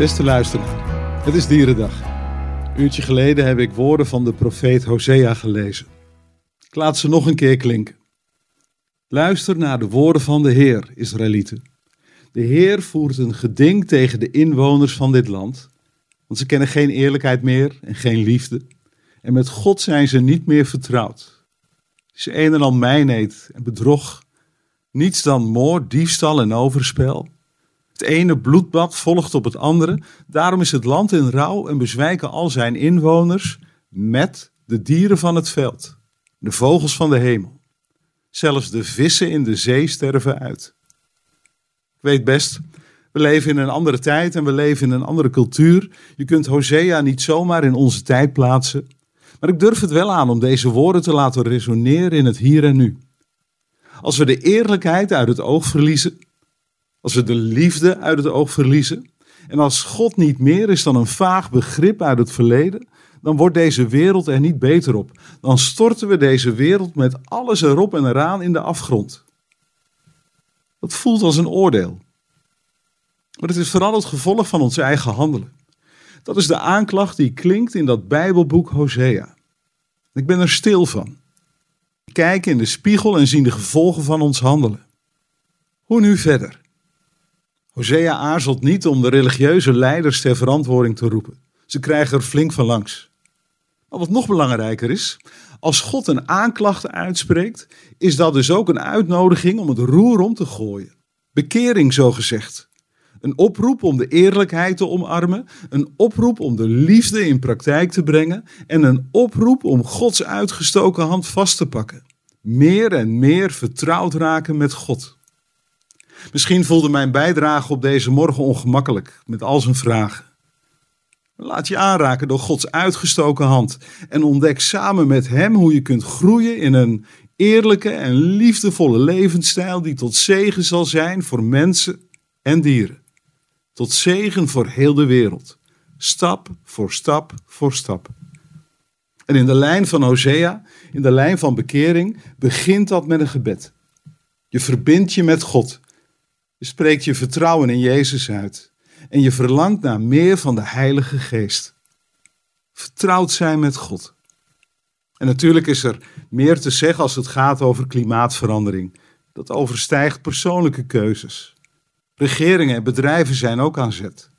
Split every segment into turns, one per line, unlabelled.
Beste luisteraar, het is Dierendag. Een uurtje geleden heb ik woorden van de profeet Hosea gelezen. Ik laat ze nog een keer klinken. Luister naar de woorden van de Heer, Israëlieten. De Heer voert een geding tegen de inwoners van dit land, want ze kennen geen eerlijkheid meer en geen liefde. En met God zijn ze niet meer vertrouwd. Het is een en al mijnheid en bedrog, niets dan moord, diefstal en overspel. Het ene bloedbad volgt op het andere. Daarom is het land in rouw en bezwijken al zijn inwoners met de dieren van het veld, de vogels van de hemel. Zelfs de vissen in de zee sterven uit. Ik weet best, we leven in een andere tijd en we leven in een andere cultuur. Je kunt Hosea niet zomaar in onze tijd plaatsen. Maar ik durf het wel aan om deze woorden te laten resoneren in het hier en nu. Als we de eerlijkheid uit het oog verliezen, als we de liefde uit het oog verliezen en als God niet meer is dan een vaag begrip uit het verleden, dan wordt deze wereld er niet beter op. Dan storten we deze wereld met alles erop en eraan in de afgrond. Dat voelt als een oordeel. Maar het is vooral het gevolg van ons eigen handelen. Dat is de aanklacht die klinkt in dat Bijbelboek Hosea. Ik ben er stil van. We kijken in de spiegel en zien de gevolgen van ons handelen. Hoe nu verder? Hosea aarzelt niet om de religieuze leiders ter verantwoording te roepen. Ze krijgen er flink van langs. Maar wat nog belangrijker is, als God een aanklacht uitspreekt, is dat dus ook een uitnodiging om het roer om te gooien. Bekering, zo gezegd. Een oproep om de eerlijkheid te omarmen, een oproep om de liefde in praktijk te brengen en een oproep om Gods uitgestoken hand vast te pakken. Meer en meer vertrouwd raken met God. Misschien voelde mijn bijdrage op deze morgen ongemakkelijk met al zijn vragen. Laat je aanraken door Gods uitgestoken hand en ontdek samen met Hem hoe je kunt groeien in een eerlijke en liefdevolle levensstijl die tot zegen zal zijn voor mensen en dieren. Tot zegen voor heel de wereld. Stap voor stap voor stap. En in de lijn van Hosea, in de lijn van bekering, begint dat met een gebed. Je verbindt je met God je spreekt je vertrouwen in Jezus uit. En je verlangt naar meer van de Heilige Geest. Vertrouwd zijn met God. En natuurlijk is er meer te zeggen als het gaat over klimaatverandering. Dat overstijgt persoonlijke keuzes. Regeringen en bedrijven zijn ook aan zet.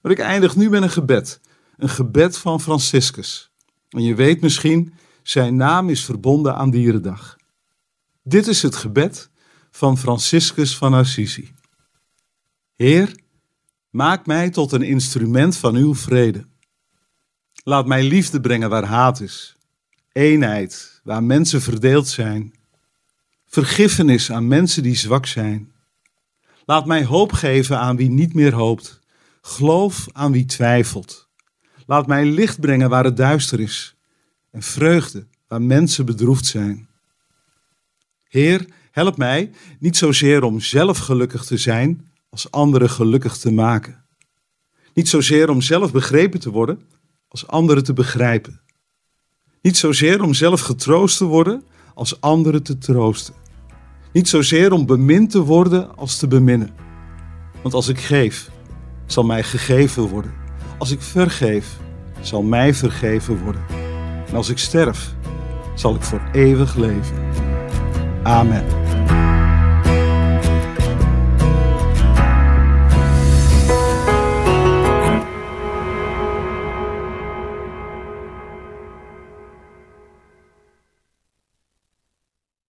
Maar ik eindig nu met een gebed. Een gebed van Franciscus. En je weet misschien, zijn naam is verbonden aan Dierendag. Dit is het gebed van Franciscus van Assisi. Heer, maak mij tot een instrument van uw vrede. Laat mij liefde brengen waar haat is, eenheid waar mensen verdeeld zijn, vergiffenis aan mensen die zwak zijn. Laat mij hoop geven aan wie niet meer hoopt, geloof aan wie twijfelt. Laat mij licht brengen waar het duister is en vreugde waar mensen bedroefd zijn. Heer, Help mij niet zozeer om zelf gelukkig te zijn, als anderen gelukkig te maken. Niet zozeer om zelf begrepen te worden, als anderen te begrijpen. Niet zozeer om zelf getroost te worden, als anderen te troosten. Niet zozeer om bemind te worden, als te beminnen. Want als ik geef, zal mij gegeven worden. Als ik vergeef, zal mij vergeven worden. En als ik sterf, zal ik voor eeuwig leven. Amen. life.